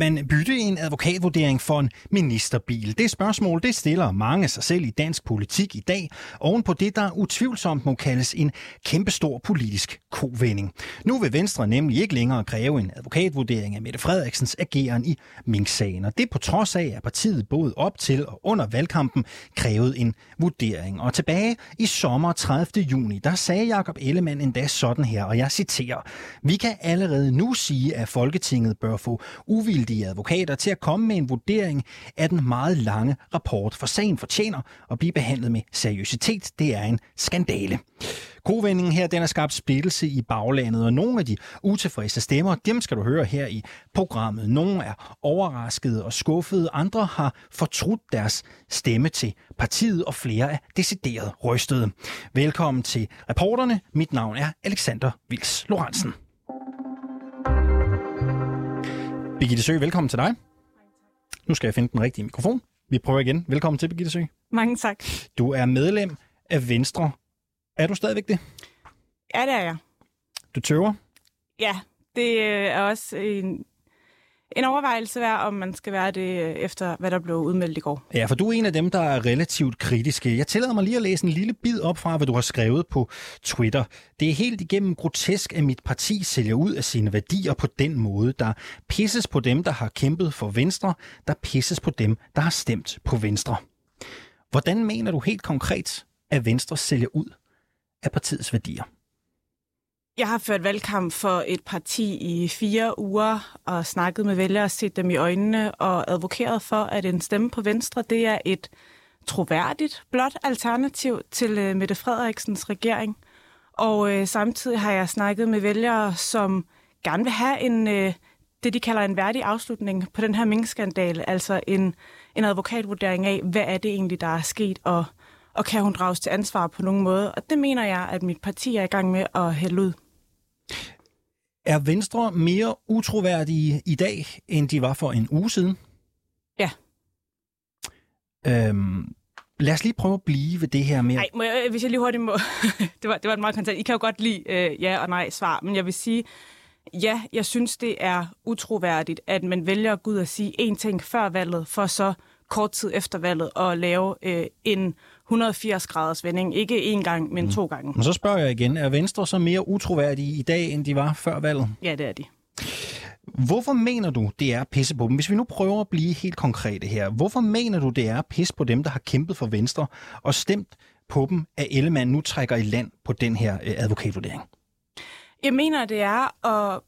Kan man bytte en advokatvurdering for en ministerbil? Det spørgsmål det stiller mange sig selv i dansk politik i dag, oven på det, der utvivlsomt må kaldes en kæmpestor politisk kovending. Nu vil Venstre nemlig ikke længere kræve en advokatvurdering af Mette Frederiksens ageren i Mink-sagen, og det på trods af, at partiet både op til og under valgkampen krævede en vurdering. Og tilbage i sommer 30. juni, der sagde Jakob Ellemann endda sådan her, og jeg citerer, Vi kan allerede nu sige, at Folketinget bør få uvildige advokater til at komme med en vurdering af den meget lange rapport, for sagen fortjener at blive behandlet med seriøsitet. Det er en skandale. Kovendingen her, den har skabt splittelse i baglandet, og nogle af de utilfredse stemmer, dem skal du høre her i programmet. Nogle er overraskede og skuffede, andre har fortrudt deres stemme til partiet, og flere er decideret rystede. Velkommen til reporterne. Mit navn er Alexander Vils Lorentzen. Birgitte Sø, velkommen til dig. Nu skal jeg finde den rigtige mikrofon. Vi prøver igen. Velkommen til, Birgitte Sø. Mange tak. Du er medlem af Venstre. Er du stadigvæk det? Ja, det er jeg. Du tøver? Ja, det er også en, en overvejelse værd, om man skal være det øh, efter, hvad der blev udmeldt i går. Ja, for du er en af dem, der er relativt kritiske. Jeg tillader mig lige at læse en lille bid op fra, hvad du har skrevet på Twitter. Det er helt igennem grotesk, at mit parti sælger ud af sine værdier på den måde. Der pisses på dem, der har kæmpet for Venstre. Der pisses på dem, der har stemt på Venstre. Hvordan mener du helt konkret, at Venstre sælger ud af partiets værdier? Jeg har ført valgkamp for et parti i fire uger og snakket med vælgere, set dem i øjnene og advokeret for, at en stemme på Venstre, det er et troværdigt, blot alternativ til øh, Mette Frederiksens regering. Og øh, samtidig har jeg snakket med vælgere, som gerne vil have en, øh, det, de kalder en værdig afslutning på den her minkskandal, altså en, en advokatvurdering af, hvad er det egentlig, der er sket, og og kan hun drages til ansvar på nogen måde? Og det mener jeg, at mit parti er i gang med at hælde ud. Er Venstre mere utroværdige i dag, end de var for en uge siden? Ja. Øhm, lad os lige prøve at blive ved det her med... Nej, må jeg, hvis jeg lige hurtigt må... det, var, det var et meget kontant. I kan jo godt lide øh, ja og nej svar, men jeg vil sige, ja, jeg synes, det er utroværdigt, at man vælger at gå ud og sige én ting før valget, for så kort tid efter valget at lave øh, en 180 graders vending. Ikke én gang, men mm. to gange. Men så spørger jeg igen, er Venstre så mere utroværdige i dag, end de var før valget? Ja, det er de. Hvorfor mener du, det er pisse på dem? Hvis vi nu prøver at blive helt konkrete her. Hvorfor mener du, det er pisse på dem, der har kæmpet for Venstre og stemt på dem, at Ellemann nu trækker i land på den her øh, advokatvurdering? Jeg mener, det er at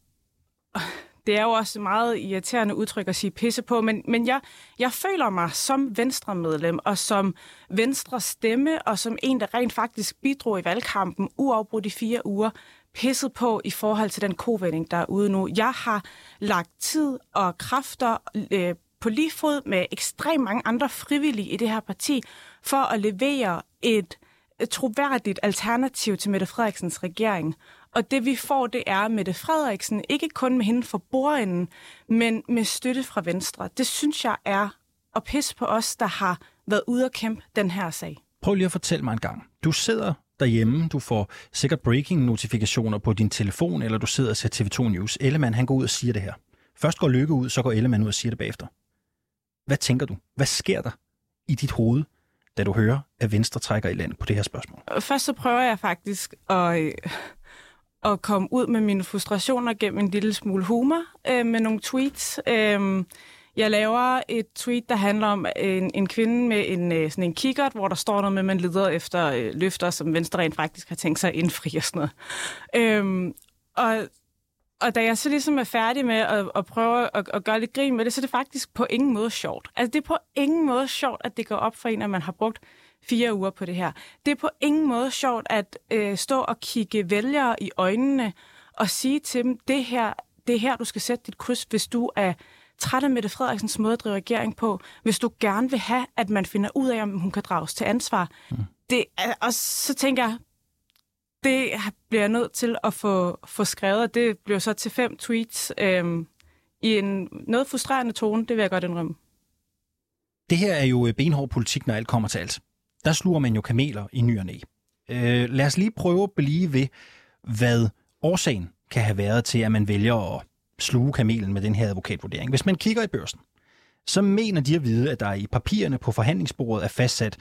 det er jo også meget irriterende udtryk at sige pisse på, men, men jeg, jeg føler mig som venstremedlem og som venstre stemme og som en, der rent faktisk bidrog i valgkampen uafbrudt i fire uger, pisset på i forhold til den kovending, der er ude nu. Jeg har lagt tid og kræfter øh, på lige fod med ekstremt mange andre frivillige i det her parti for at levere et, et troværdigt alternativ til Mette Frederiksens regering. Og det vi får, det er Mette Frederiksen, ikke kun med hende for bordenden, men med støtte fra Venstre. Det synes jeg er at pisse på os, der har været ude at kæmpe den her sag. Prøv lige at fortælle mig en gang. Du sidder derhjemme, du får sikkert breaking-notifikationer på din telefon, eller du sidder og ser TV2 News. Ellemann, han går ud og siger det her. Først går Lykke ud, så går Ellemann ud og siger det bagefter. Hvad tænker du? Hvad sker der i dit hoved, da du hører, at Venstre trækker i landet på det her spørgsmål? Først så prøver jeg faktisk at at komme ud med mine frustrationer gennem en lille smule humor øh, med nogle tweets. Øh, jeg laver et tweet, der handler om øh, en, en kvinde med en, øh, sådan en kikkert, hvor der står noget med, at man leder efter øh, løfter, som Venstre rent faktisk har tænkt sig at indfri og sådan noget. Øhm, og, og da jeg så ligesom er færdig med at, at prøve at, at gøre lidt grin med det, så er det faktisk på ingen måde sjovt. Altså det er på ingen måde sjovt, at det går op for en, at man har brugt fire uger på det her. Det er på ingen måde sjovt at øh, stå og kigge vælgere i øjnene og sige til dem, det her, det er her, du skal sætte dit kryds, hvis du er træt af Mette Frederiksens måde at drive regering på, hvis du gerne vil have, at man finder ud af, om hun kan drages til ansvar. Mm. Det, og så tænker jeg, det bliver jeg nødt til at få, få skrevet, og det bliver så til fem tweets øh, i en noget frustrerende tone, det vil jeg godt indrømme. Det her er jo benhård politik, når alt kommer til alt der sluger man jo kameler i ny og næ. Øh, lad os lige prøve at blive ved, hvad årsagen kan have været til, at man vælger at sluge kamelen med den her advokatvurdering. Hvis man kigger i børsen, så mener de at vide, at der i papirerne på forhandlingsbordet er fastsat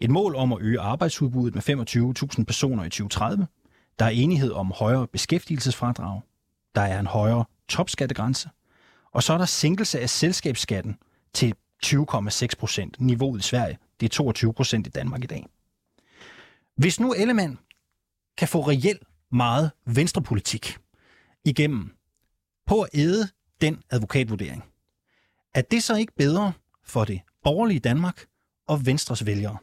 et mål om at øge arbejdsudbuddet med 25.000 personer i 2030. Der er enighed om højere beskæftigelsesfradrag. Der er en højere topskattegrænse. Og så er der sænkelse af selskabsskatten til 20,6 procent. Niveauet i Sverige, det er 22 procent i Danmark i dag. Hvis nu Ellemann kan få reelt meget venstrepolitik igennem på at æde den advokatvurdering, er det så ikke bedre for det borgerlige Danmark og Venstres vælgere?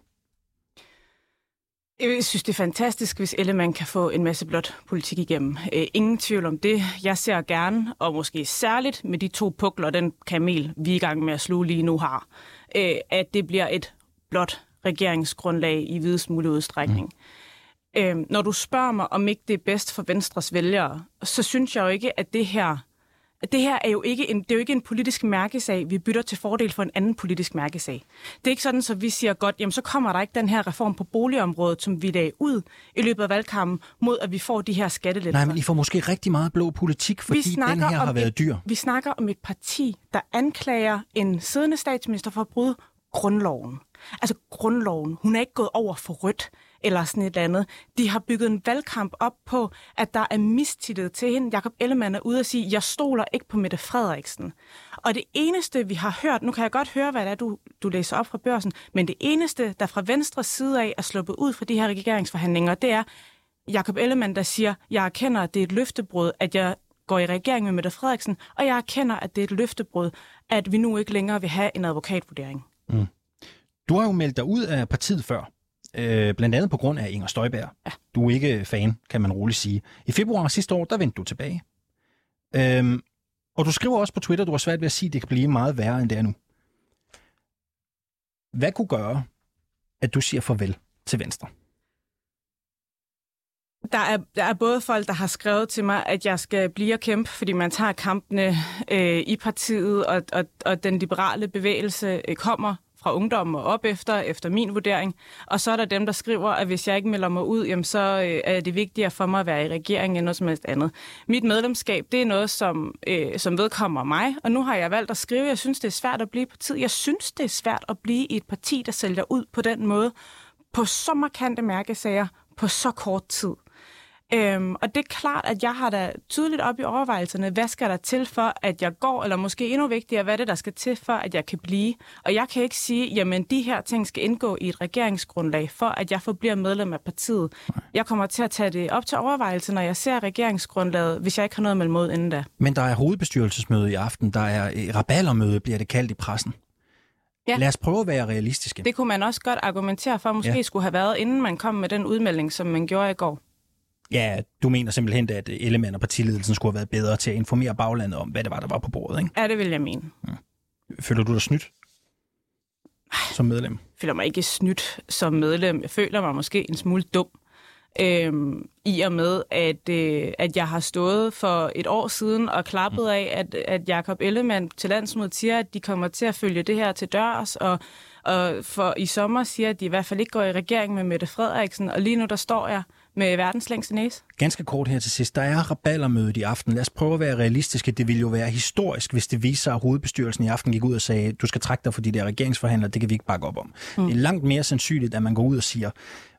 Jeg synes, det er fantastisk, hvis Ellemann kan få en masse blot politik igennem. Øh, ingen tvivl om det. Jeg ser gerne, og måske særligt med de to pukler, den kamel, vi er i gang med at sluge lige nu har, øh, at det bliver et blot regeringsgrundlag i videst mulig udstrækning. Mm. Øh, når du spørger mig, om ikke det er bedst for Venstres vælgere, så synes jeg jo ikke, at det her det her er jo ikke en, det er jo ikke en politisk mærkesag, vi bytter til fordel for en anden politisk mærkesag. Det er ikke sådan, så vi siger godt, jamen så kommer der ikke den her reform på boligområdet, som vi lagde ud i løbet af valgkampen, mod at vi får de her skattelettelser. Nej, men I får måske rigtig meget blå politik, fordi den her har været dyr. Et, vi snakker om et parti, der anklager en siddende statsminister for at bryde grundloven. Altså grundloven. Hun er ikke gået over for rødt eller sådan et eller andet. De har bygget en valgkamp op på, at der er mistillid til hende. Jakob Ellemann er ude og sige, jeg stoler ikke på Mette Frederiksen. Og det eneste, vi har hørt, nu kan jeg godt høre, hvad det er, du, du læser op fra børsen, men det eneste, der fra venstre side af er sluppet ud fra de her regeringsforhandlinger, det er Jakob Ellemann, der siger, jeg erkender, at det er et løftebrud, at jeg går i regering med Mette Frederiksen, og jeg erkender, at det er et løftebrud, at vi nu ikke længere vil have en advokatvurdering. Mm. Du har jo meldt dig ud af partiet før øh, blandt andet på grund af Inger Støjberg. Ja. Du er ikke fan, kan man roligt sige. I februar sidste år, der vendte du tilbage. Øhm, og du skriver også på Twitter, du har svært ved at sige, at det kan blive meget værre, end det er nu. Hvad kunne gøre, at du siger farvel til Venstre? Der er, der er både folk, der har skrevet til mig, at jeg skal blive og kæmpe, fordi man tager kampene øh, i partiet, og, og, og den liberale bevægelse øh, kommer fra ungdommen og op efter, efter min vurdering. Og så er der dem, der skriver, at hvis jeg ikke melder mig ud, jamen så øh, er det vigtigere for mig at være i regeringen end noget som helst andet. Mit medlemskab, det er noget, som, øh, som vedkommer mig, og nu har jeg valgt at skrive, jeg synes, det er svært at blive tid. Jeg synes, det er svært at blive i et parti, der sælger ud på den måde, på så markante mærkesager, på så kort tid. Øhm, og det er klart, at jeg har da tydeligt op i overvejelserne, hvad skal der til for, at jeg går, eller måske endnu vigtigere, hvad er det, der skal til for, at jeg kan blive. Og jeg kan ikke sige, jamen de her ting skal indgå i et regeringsgrundlag, for at jeg forbliver medlem af partiet. Jeg kommer til at tage det op til overvejelse, når jeg ser regeringsgrundlaget, hvis jeg ikke har noget mellem mod inden da. Men der er hovedbestyrelsesmøde i aften, der er eh, raballermøde, bliver det kaldt i pressen. Ja. Lad os prøve at være realistiske. Det kunne man også godt argumentere for, måske ja. skulle have været, inden man kom med den udmelding, som man gjorde i går. Ja, du mener simpelthen, at Ellemann og partiledelsen skulle have været bedre til at informere baglandet om, hvad det var, der var på bordet, ikke? Ja, det vil jeg mene. Ja. Føler du dig snydt som medlem? Jeg føler mig ikke snydt som medlem. Jeg føler mig måske en smule dum. Øhm, I og med, at, øh, at jeg har stået for et år siden og klappet af, at, at Jakob Ellemann til landsmødet siger, at de kommer til at følge det her til dørs, og, og for i sommer siger, at de i hvert fald ikke går i regering med Mette Frederiksen, og lige nu der står jeg med verdens længste næse. Ganske kort her til sidst. Der er raballermødet i aften. Lad os prøve at være realistiske. Det ville jo være historisk, hvis det viser sig, at hovedbestyrelsen i aften gik ud og sagde, du skal trække dig for de der regeringsforhandlere, det kan vi ikke bakke op om. Mm. Det er langt mere sandsynligt, at man går ud og siger,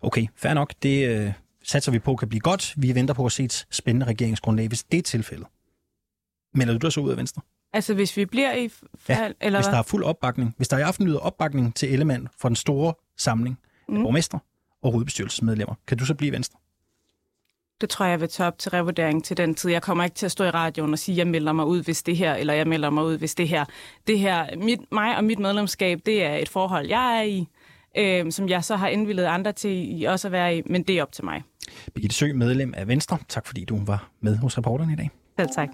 okay, fair nok, det øh, satser vi på kan blive godt. Vi venter på at se et spændende regeringsgrundlag, hvis det er tilfældet. Melder du dig så ud af Venstre? Altså hvis vi bliver i ja, eller hvis der er fuld opbakning. Hvis der i aften lyder opbakning til Ellemann for den store samling mm. af borgmestre og hovedbestyrelsesmedlemmer, kan du så blive Venstre? Det tror jeg, jeg vil tage op til revurdering til den tid. Jeg kommer ikke til at stå i radioen og sige, jeg melder mig ud, hvis det her, eller jeg melder mig ud, hvis det her. Det her, mit, mig og mit medlemskab, det er et forhold, jeg er i, øh, som jeg så har indvildet andre til i også at være i, men det er op til mig. Birgitte Sø, medlem af Venstre. Tak fordi du var med hos reporterne i dag. Selv tak.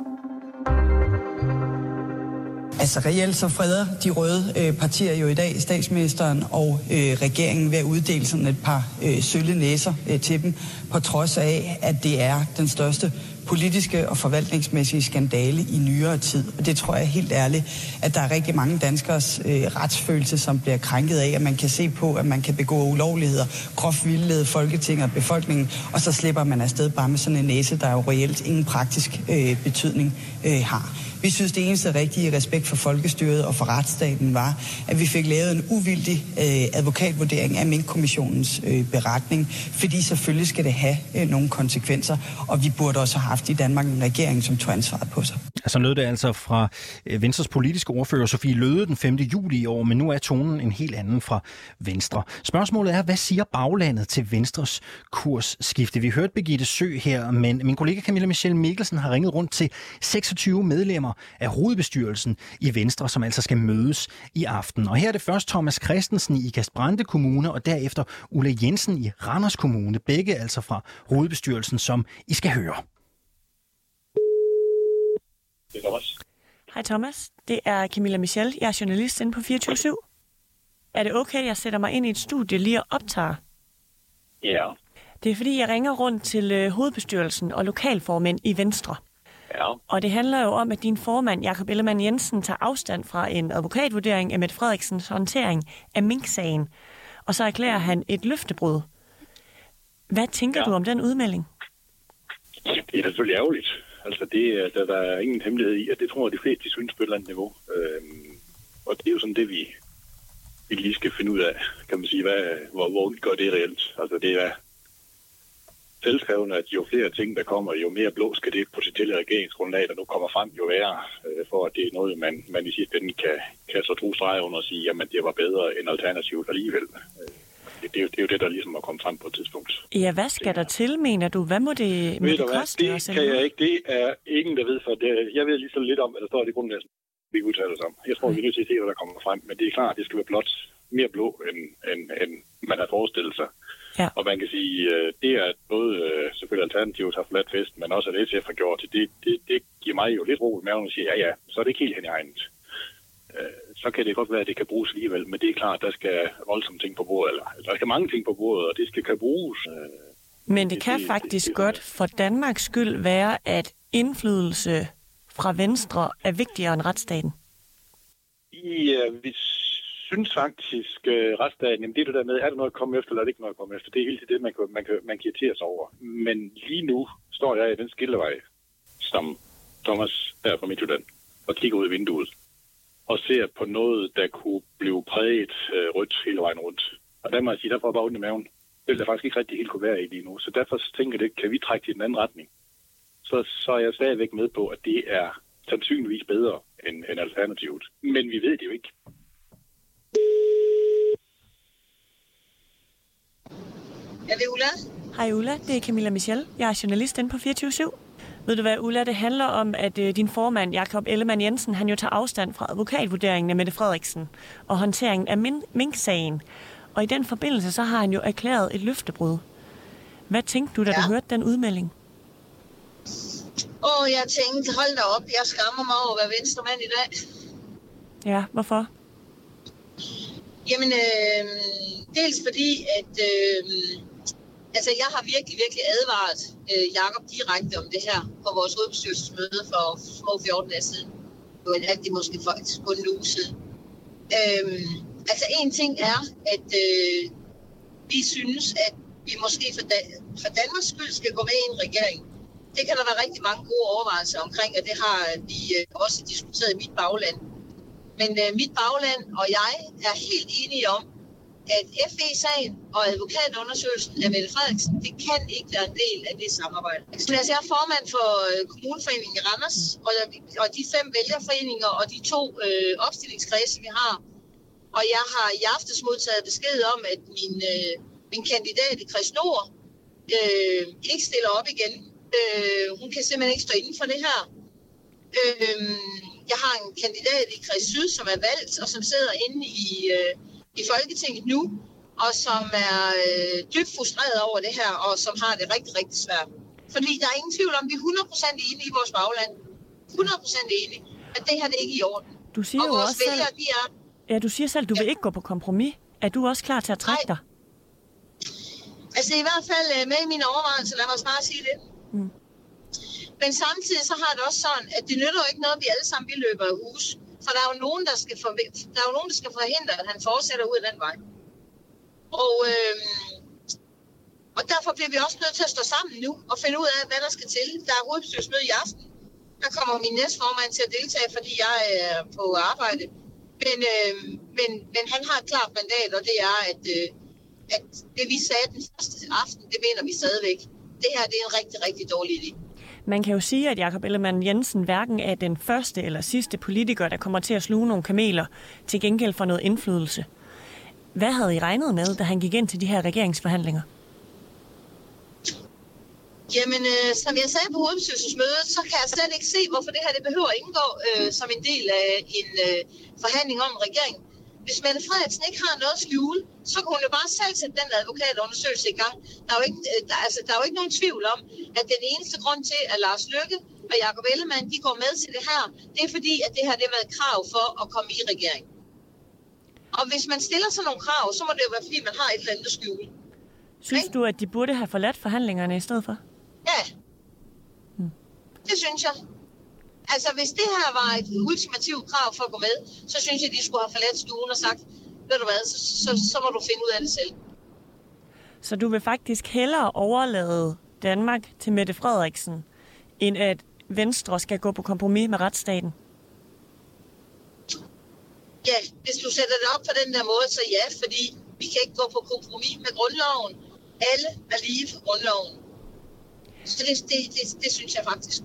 Altså reelt så freder de røde øh, partier jo i dag statsministeren og øh, regeringen ved at uddele sådan et par øh, sølle næser øh, til dem, på trods af, at det er den største politiske og forvaltningsmæssige skandale i nyere tid. Og det tror jeg helt ærligt, at der er rigtig mange danskers øh, retsfølelse, som bliver krænket af, at man kan se på, at man kan begå ulovligheder, groft vildlede Folketinget og befolkningen, og så slipper man afsted bare med sådan en næse, der jo reelt ingen praktisk øh, betydning øh, har. Vi synes, det eneste rigtige respekt for folkestyret og for retsstaten var, at vi fik lavet en uvildig øh, advokatvurdering af Mink-kommissionens øh, beretning, fordi selvfølgelig skal det have øh, nogle konsekvenser, og vi burde også have haft i Danmark en regering, som tog ansvaret på sig. Så lød det altså fra øh, Venstres politiske ordfører Sofie Løde den 5. juli i år, men nu er tonen en helt anden fra Venstre. Spørgsmålet er, hvad siger baglandet til Venstres kursskifte? Vi hørte Birgitte Sø her, men min kollega Camilla Michelle Mikkelsen har ringet rundt til 26 medlemmer af hovedbestyrelsen i Venstre, som altså skal mødes i aften. Og her er det først Thomas Christensen i Ikast Kommune, og derefter Ulla Jensen i Randers Kommune, begge altså fra hovedbestyrelsen, som I skal høre. Det er Thomas. Hej Thomas, det er Camilla Michel. Jeg er journalist inde på 24 /7. Er det okay, at jeg sætter mig ind i et studie lige og optager? Ja. Det er fordi, jeg ringer rundt til øh, hovedbestyrelsen og lokalformænd i Venstre. Ja. Og det handler jo om, at din formand, Jakob Ellemann Jensen, tager afstand fra en advokatvurdering af Mette Frederiksens håndtering af Mink-sagen. Og så erklærer han et løftebrud. Hvad tænker ja. du om den udmelding? Det er selvfølgelig ærgerligt. Altså, det, øh, der, der er ingen hemmelighed i, at det tror jeg, de fleste de synes på et eller andet niveau. Øhm, og det er jo sådan det, vi, vi lige skal finde ud af, kan man sige, hvad, hvor, hvor gør det reelt. Altså, det er selvskrevende, at jo flere ting, der kommer, jo mere blå skal det potentielle regeringsgrundlag, der nu kommer frem, jo værre, øh, for at det er noget, man, man i sidste ende kan, kan så tro streger under og sige, jamen det var bedre end alternativet alligevel. Øh, det, det, er jo, det er jo det, der ligesom er kommet frem på et tidspunkt. Ja, hvad skal der til, mener du? Hvad må det, må ved det hvad? koste? Det os, kan jeg hvad? ikke. Det er ingen, der ved for det. Jeg ved lige så lidt om, hvad der står i det grundlag, vi udtaler os om. Jeg tror, vi er nødt til at se, hvad der kommer frem. Men det er klart, at det skal være blot mere blå, end, end, end man har forestillet sig. Ja. Og man kan sige, øh, det er at både øh, selvfølgelig Alternativet har forladt fest, men også at SF har gjort det, det, det, det giver mig jo lidt ro i maven at sige, ja ja, så er det ikke helt hen i egnet. Øh, Så kan det godt være, at det kan bruges alligevel, men det er klart, at der skal voldsomme ting på bordet, eller der skal mange ting på bordet, og det skal kan bruges. Øh, Men det det- kan det- faktisk det- godt for Danmarks skyld være, at indflydelse fra Venstre er vigtigere end retsstaten. Ja, vi synes faktisk, uh, retsdagen, jamen det er det der med, er der noget at komme efter, eller er det ikke noget at komme efter? Det er helt det, man kan, man kan, man kan irritere sig over. Men lige nu står jeg i den skillevej, som Thomas her fra Midtjylland, og kigger ud af vinduet, og ser på noget, der kunne blive præget uh, rødt hele vejen rundt. Og der må jeg sige, der får jeg bare ondt i maven. Det vil jeg faktisk ikke rigtig helt kunne være i lige nu. Så derfor tænker jeg, det, kan vi trække til den anden retning? Så, så er jeg stadigvæk med på, at det er sandsynligvis bedre end, end alternativet. Men vi ved det jo ikke. Er det Ulla? Hej Ulla, det er Camilla Michel. Jeg er journalist inde på 24 /7. Ved du hvad, Ulla, det handler om, at øh, din formand, Jakob Ellemann Jensen, han jo tager afstand fra advokatvurderingen af Mette Frederiksen og håndteringen af min- Mink-sagen. Og i den forbindelse, så har han jo erklæret et løftebrud. Hvad tænkte du, da ja. du hørte den udmelding? Åh, jeg tænkte, hold da op, jeg skammer mig over at være venstremand i dag. Ja, hvorfor? Jamen, øh, dels fordi, at øh, altså, jeg har virkelig, virkelig advaret øh, Jakob direkte om det her på vores hovedbestyrelsesmøde for små 14 dage siden. Det var det måske faktisk kun en uge siden. Øhm, altså, en ting er, at øh, vi synes, at vi måske for, da- for Danmarks skyld skal gå med i en regering. Det kan der være rigtig mange gode overvejelser omkring, og det har vi øh, også diskuteret i mit bagland. Men øh, mit bagland og jeg er helt enige om, at FE-sagen og advokatundersøgelsen af Mette Frederiksen, det kan ikke være en del af det samarbejde. Så altså, jeg er formand for øh, Kommuneforeningen i Randers, og, og de fem vælgerforeninger og de to øh, opstillingskredse, vi har. Og jeg har i aftes modtaget besked om, at min, øh, min kandidat i Nord øh, ikke stiller op igen. Øh, hun kan simpelthen ikke stå inden for det her. Øh, jeg har en kandidat i Kreds Syd, som er valgt, og som sidder inde i, øh, i Folketinget nu, og som er øh, dybt frustreret over det her, og som har det rigtig, rigtig svært. Fordi der er ingen tvivl om, at vi er 100% enige i vores bagland. 100% enige. At det her det er ikke i orden. Du siger og jo vores også selv, vælgere, de er... ja, du siger selv, du vil ikke gå på kompromis. Er du også klar til at trække Nej. dig? Altså i hvert fald øh, med i mine overvejelser, lad mig også bare sige det. Mm. Men samtidig så har det også sådan, at det nytter jo ikke noget, at vi alle sammen vi løber af hus. Så der er jo nogen, der skal, for, der er jo nogen, der skal forhindre, at han fortsætter ud af den vej. Og, øh, og derfor bliver vi også nødt til at stå sammen nu og finde ud af, hvad der skal til. Der er hovedbestyrelsesmøde i aften. Der kommer min næstformand til at deltage, fordi jeg er på arbejde. Men, øh, men, men han har et klart mandat, og det er, at, øh, at det vi sagde den første aften, det mener vi stadigvæk. Det her det er en rigtig, rigtig dårlig idé. Man kan jo sige, at Jakob Ellemann Jensen hverken er den første eller sidste politiker, der kommer til at sluge nogle kameler til gengæld for noget indflydelse. Hvad havde I regnet med, da han gik ind til de her regeringsforhandlinger? Jamen, øh, som jeg sagde på hovedbestyrelsesmødet, så kan jeg slet ikke se, hvorfor det her det behøver at indgå øh, som en del af en øh, forhandling om en regering. Hvis Mette Frederiksen ikke har noget at skjule, så kunne hun jo bare selv sætte den advokatundersøgelse i gang. Der er, jo ikke, øh, der, altså, der er jo ikke nogen tvivl om, at den eneste grund til, at Lars Løkke og Jacob Ellemann de går med til det her, det er fordi, at det her det har været krav for at komme i regering. Og hvis man stiller sådan nogle krav, så må det jo være, fordi man har et eller andet at skjule. Synes du, at de burde have forladt forhandlingerne i stedet for? Ja, det synes jeg. Altså, hvis det her var et ultimativt krav for at gå med, så synes jeg, de skulle have forladt stuen og sagt, ved du hvad, så, så, så må du finde ud af det selv. Så du vil faktisk hellere overlade Danmark til Mette Frederiksen, end at Venstre skal gå på kompromis med retsstaten? Ja, hvis du sætter det op på den der måde, så ja, fordi vi kan ikke gå på kompromis med grundloven. Alle er lige for grundloven. Så det, det, det, det synes jeg faktisk.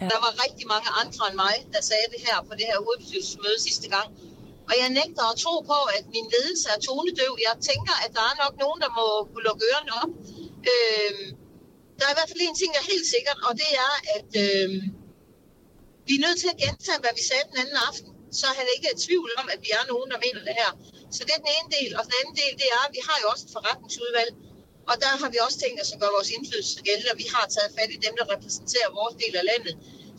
Ja. Der var rigtig mange andre end mig, der sagde det her på det her hovedbestyrelsesmøde sidste gang. Og jeg nægter at tro på, at min ledelse er tonedøv. Jeg tænker, at der er nok nogen, der må kunne lukke ørerne op. Øhm, der er i hvert fald en ting, jeg er helt sikkert, og det er, at øhm, vi er nødt til at gentage, hvad vi sagde den anden aften. Så han ikke er i tvivl om, at vi er nogen, der mener det her. Så det er den ene del. Og den anden del, det er, at vi har jo også et forretningsudvalg, og der har vi også tænkt os at gøre vores indflydelse gældende, og vi har taget fat i dem, der repræsenterer vores del af landet,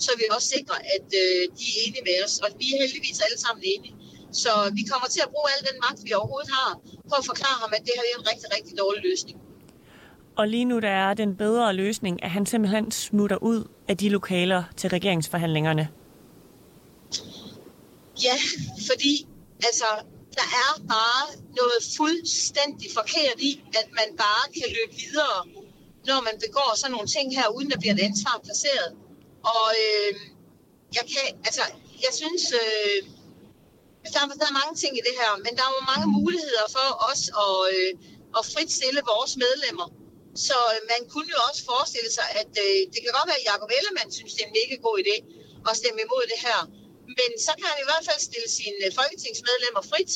så vi også sikrer, at øh, de er enige med os. Og vi er heldigvis alle sammen enige. Så vi kommer til at bruge al den magt, vi overhovedet har, på at forklare ham, at det her er en rigtig, rigtig dårlig løsning. Og lige nu der er den bedre løsning, at han simpelthen smutter ud af de lokaler til regeringsforhandlingerne. Ja, fordi altså, der er bare noget fuldstændig forkert i, at man bare kan løbe videre, når man begår sådan nogle ting her, uden der bliver et ansvar placeret. Og øh, jeg kan, altså, jeg synes, øh, der, er, der er mange ting i det her, men der er jo mange muligheder for os at, øh, at fritstille vores medlemmer. Så øh, man kunne jo også forestille sig, at øh, det kan godt være, at Jacob Ellemann synes, det er en mega god idé at stemme imod det her. Men så kan han i hvert fald stille sine folketingsmedlemmer frit.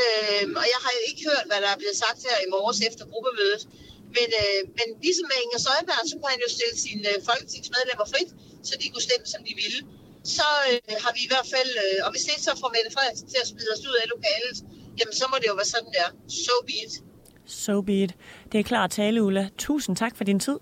Øh, og jeg har ikke hørt, hvad der er blevet sagt her i morges efter gruppemødet. Men, øh, men ligesom med Inger Søjberg, så kunne han jo stille sine øh, folketingsmedlemmer frit, så de kunne stemme, som de ville. Så øh, har vi i hvert fald, øh, og hvis det så får Mette Frederiksen til at smide os ud af lokalet, jamen så må det jo være sådan der. So be it. So be it. Det er klart tale, Ulla. Tusind tak for din tid.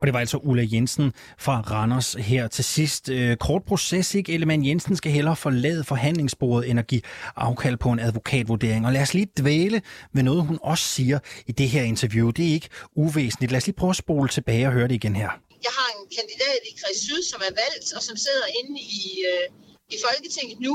Og det var altså Ulla Jensen fra Randers her til sidst. Øh, kort proces, ikke? Ellemann Jensen skal hellere forlade forhandlingsbordet end at give afkald på en advokatvurdering. Og lad os lige dvæle ved noget, hun også siger i det her interview. Det er ikke uvæsentligt. Lad os lige prøve at spole tilbage og høre det igen her. Jeg har en kandidat i Kreds Syd, som er valgt og som sidder inde i, øh, i Folketinget nu,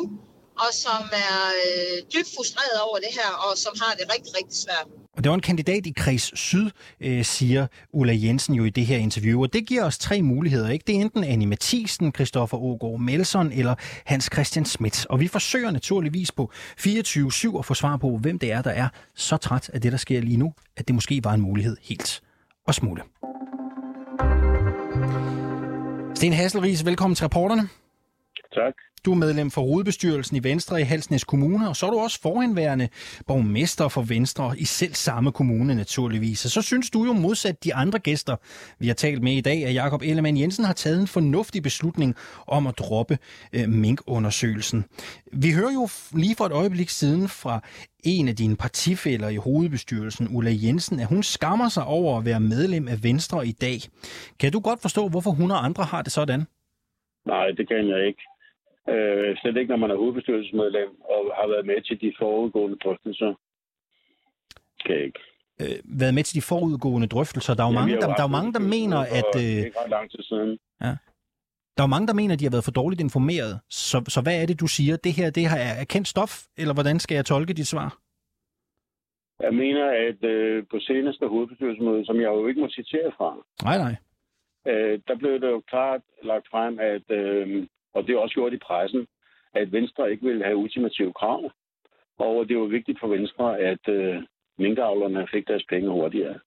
og som er øh, dybt frustreret over det her, og som har det rigtig, rigtig svært. Og det var en kandidat i Kreds Syd, øh, siger Ulla Jensen jo i det her interview. Og det giver os tre muligheder. ikke? Det er enten Annie Mathisen, Christoffer Ågaard Melson eller Hans Christian Schmidt. Og vi forsøger naturligvis på 24-7 at få svar på, hvem det er, der er så træt af det, der sker lige nu, at det måske var en mulighed helt at smutte. Sten Hasselris, velkommen til reporterne. Tak. Du er medlem for hovedbestyrelsen i Venstre i Halsnæs Kommune, og så er du også forhenværende borgmester for Venstre i selv samme kommune naturligvis. Og så synes du jo modsat de andre gæster, vi har talt med i dag, at Jakob Ellemann Jensen har taget en fornuftig beslutning om at droppe øh, minkundersøgelsen. Vi hører jo lige for et øjeblik siden fra en af dine partifælder i hovedbestyrelsen, Ulla Jensen, at hun skammer sig over at være medlem af Venstre i dag. Kan du godt forstå, hvorfor hun og andre har det sådan? Nej, det kan jeg ikke. Øh, slet ikke, når man er hovedbestyrelsesmedlem og har været med til de foregående drøftelser. Kan jeg ikke. øh, været med til de forudgående drøftelser. Der er jo Ja, mange, der, der, er mange, der en mener, at... Øh, Ikke ret lang tid siden. der er jo mange, der mener, at de har været for dårligt informeret. Så, så hvad er det, du siger? Det her det her er kendt stof, eller hvordan skal jeg tolke dit svar? Jeg mener, at øh, på seneste hovedbestyrelsesmøde, som jeg jo ikke må citere fra, Nej, nej. øh, der blev det jo klart lagt frem, at, øh, og det er også gjort i pressen, at Venstre ikke ville have ultimative krav. Og det var vigtigt for Venstre, at øh, minkavlerne fik deres penge hurtigere.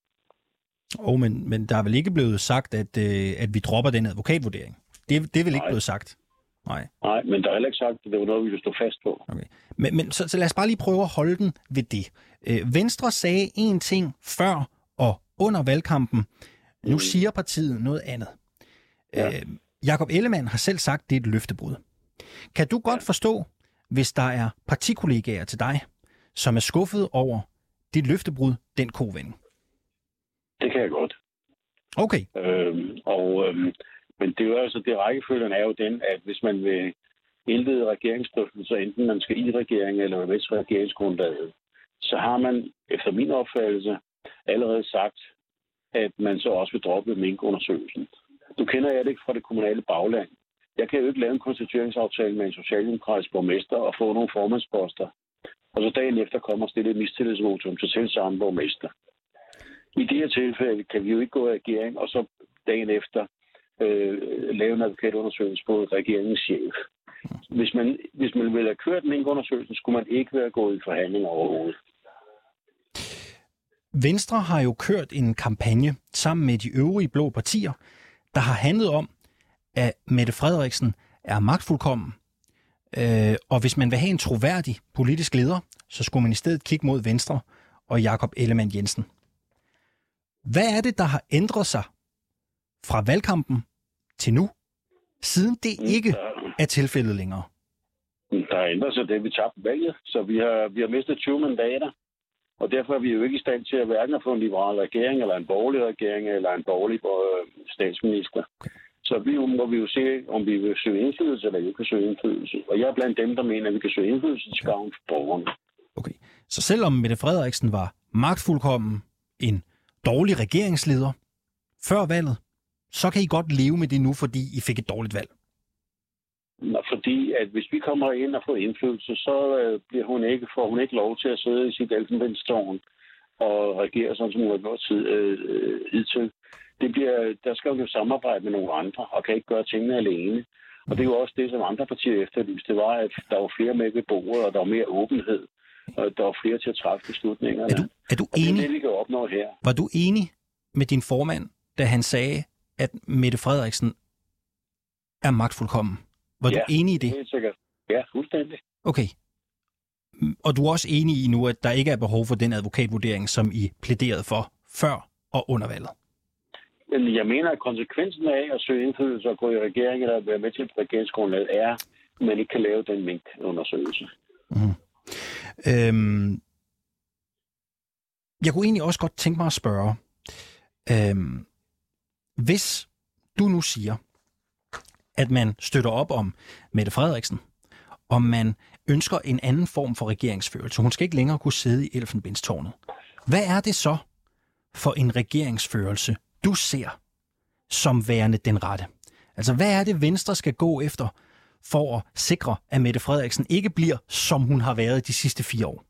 Oh, men, men der er vel ikke blevet sagt, at, øh, at vi dropper den advokatvurdering? Det, det er vel ikke Nej. blevet sagt? Nej. Nej, men der er heller ikke sagt, at det var noget, vi ville stå fast på. Okay. Men, men så, så lad os bare lige prøve at holde den ved det. Øh, Venstre sagde én ting før og under valgkampen. Nu Mm. siger partiet noget andet. Ja. Øh, Jakob Ellemann har selv sagt, det er et løftebrud. Kan du godt forstå, hvis der er partikollegaer til dig, som er skuffet over dit løftebrud, den kovending? Det kan jeg godt. Okay, Øhm, og, øhm, men det er jo altså, det rækkefølgen er jo den, at hvis man vil indlede regeringsdrøftelser, enten man skal i regering eller med til regeringsgrundlaget, så har man efter min opfattelse allerede sagt, at man så også vil droppe minkundersøgelsen. Du kender jeg det ikke fra det kommunale bagland. Jeg kan jo ikke lave en konstitueringsaftale med en socialdemokratisk borgmester og få nogle formandsposter, og så dagen efter kommer og stille et mistillidsvotum til selv samme borgmester. I det her tilfælde kan vi jo ikke gå i regering, og så dagen efter øh, lave en advokatundersøgelse på regeringens chef. Hvis man, hvis man ville have kørt en undersøgelse, skulle man ikke være gået i forhandlinger overhovedet. Venstre har jo kørt en kampagne sammen med de øvrige blå partier, der har handlet om, at Mette Frederiksen er magtfuldkommen. Øh, og hvis man vil have en troværdig politisk leder, så skulle man i stedet kigge mod Venstre og Jakob Ellemann Jensen. Hvad er det, der har ændret sig fra valgkampen til nu, siden det ikke Der, er tilfældet længere? der er ændret sig det, vi tabte valget, så vi har, vi har mistet 20 mandater. Og derfor er vi jo ikke i stand til at hverken at få en liberal regering, eller en borgerlig regering, eller en borgerlig øh, statsminister. Så vi, må vi jo se, om vi vil søge indflydelse, eller ikke kan søge indflydelse. Og jeg er blandt dem, der mener, at vi kan søge indflydelse til gavn for borgerne. Okay. Så selvom Mette Frederiksen var magtfuldkommen, en dårlig regeringsleder før valget, så kan I godt leve med det nu, fordi I fik et dårligt valg. Fordi at hvis vi kommer ind og får indflydelse, så øh, bliver hun ikke, får hun ikke lov til at sidde i sit elfenbenstårn og regere sådan, som hun har gjort tid, øh, øh, hidtil. Det bliver, der skal hun jo samarbejde med nogle andre, og kan ikke gøre tingene alene. Og det er jo også det, som andre partier efterlyste. Det var, at der var flere med ved bordet, og der var mere åbenhed, og der var flere til at træffe beslutningerne. Er du, er du og det er enig? det, vi kan opnå her. Var du enig med din formand, da han sagde, at Mette Frederiksen er magtfuldkommen? Var Ja. du enig i det? Helt sikkert. Ja, fuldstændig. Okay. Mm, Og du er også enig i nu, at der ikke er behov for den advokatvurdering, som I plæderede for før og under valget? Men jeg mener, at konsekvensen af at søge indflydelse og gå i regering eller være med til et regeringsgrundlag er, at man ikke kan lave den minkundersøgelse. Øhm, jeg kunne egentlig også godt tænke mig at spørge, øhm, hvis du nu siger, at man støtter op om Mette Frederiksen, om man ønsker en anden form for regeringsførelse, hun skal ikke længere kunne sidde i elfenbenstårnet. Hvad er det så for en regeringsførelse, du ser som værende den rette? Altså, hvad er det, Venstre skal gå efter for at sikre, at Mette Frederiksen ikke bliver, som hun har været de sidste fire år?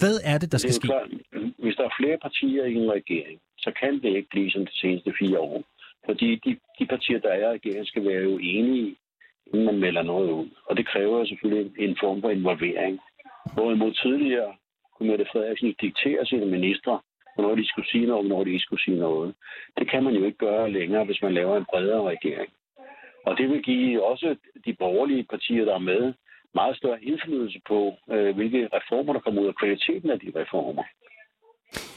Hvad er det, der skal det ske? er jo klart, hvis der er flere partier i en regering, så kan det ikke blive som de seneste fire år. Fordi de, de partier, der er i regeringen, skal være jo enige, inden man melder noget ud. Og det kræver jo selvfølgelig en form for involvering. Hvorimod tidligere kunne Mette Frederiksen jo diktere sine ministre, hvornår de skulle sige noget, og hvornår de ikke skulle sige noget. Det kan man jo ikke gøre længere, hvis man laver en bredere regering. Og det vil give også de borgerlige partier, der er med, meget større indflydelse på, øh, hvilke reformer, der kommer ud af kvaliteten af de reformer.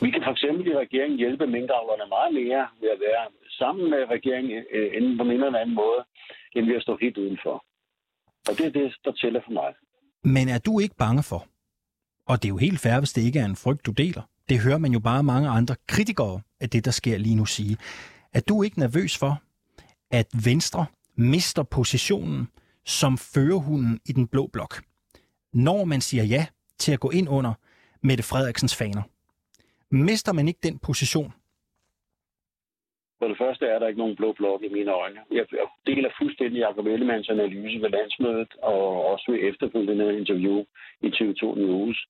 Vi kan for eksempel i regeringen hjælpe minkavlerne meget mere ved at være sammen med regeringen, øh, enten på en eller anden måde, end ved at stå helt udenfor. Og det er det, der tæller for mig. Men er du ikke bange for, og det er jo helt fair, hvis det ikke er en frygt, du deler, det hører man jo bare mange andre kritikere af det, der sker lige nu sige, er du ikke nervøs for, at Venstre mister positionen som førerhunden i den blå blok, når man siger ja til at gå ind under Mette Frederiksens faner? Mister man ikke den position? For det første er der ikke nogen blå blok i mine øjne. Jeg deler fuldstændig Jacob Ellemanns analyse ved landsmødet og også ved efterfølgende interview i TV2 News.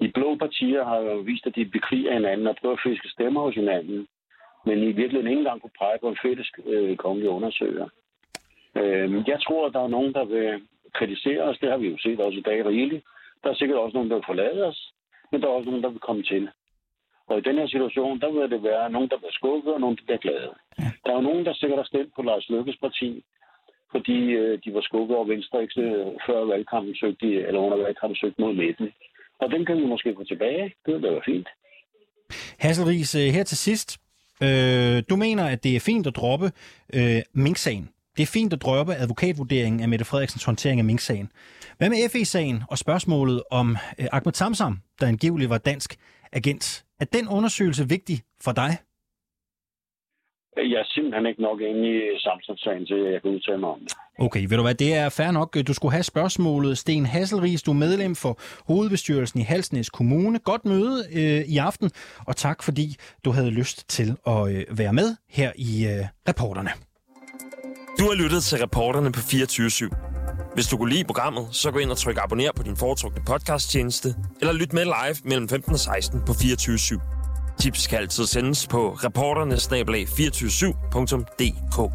De blå partier har jo vist, at de bekriger hinanden og prøver at fiske stemmer hos hinanden, men i virkeligheden ikke engang kunne pege på en fælles øh, kongelig undersøger. Øh, jeg tror, at der er nogen, der vil kritisere os. Det har vi jo set også i dag rigeligt. Der er sikkert også nogen, der vil forlade os, men der er også nogen, der vil komme til. Og i den her situation, der vil det være nogen, der bliver skuffet, og nogen, der bliver glade. Ja. Der er jo nogen, der sikkert har stemt på Lars Lykkes parti, fordi øh, de var skuffet over Venstre, ikke øh, før valgkampen søgte, eller under valgkampen søgte mod midten. Og den kan vi måske få tilbage. Det vil være fint. Hasselris, øh, her til sidst. Øh, du mener, at det er fint at droppe øh, Mink-sagen. Det er fint at droppe advokatvurderingen af Mette Frederiksens håndtering af Mink-sagen. Hvad med FE-sagen og spørgsmålet om øh, Ahmed Samsam, der angiveligt var dansk agent? Er den undersøgelse vigtig for dig? Jeg er simpelthen ikke nok inde i Samsung-sagen, til jeg kan udtale mig om det. Okay, ved du hvad, det er fair nok. Du skulle have spørgsmålet. Sten Hasselris, du er medlem for hovedbestyrelsen i Halsnæs Kommune. Godt møde øh, i aften, og tak fordi du havde lyst til at øh, være med her i øh, reporterne. Du har lyttet til reporterne på 24 /7. Hvis du kunne lide programmet, så gå ind og tryk abonner på din foretrukne podcasttjeneste, eller lyt med live mellem 15 og 16 på 24 /7. Tips kan altid sendes på reporternesnablag247.dk.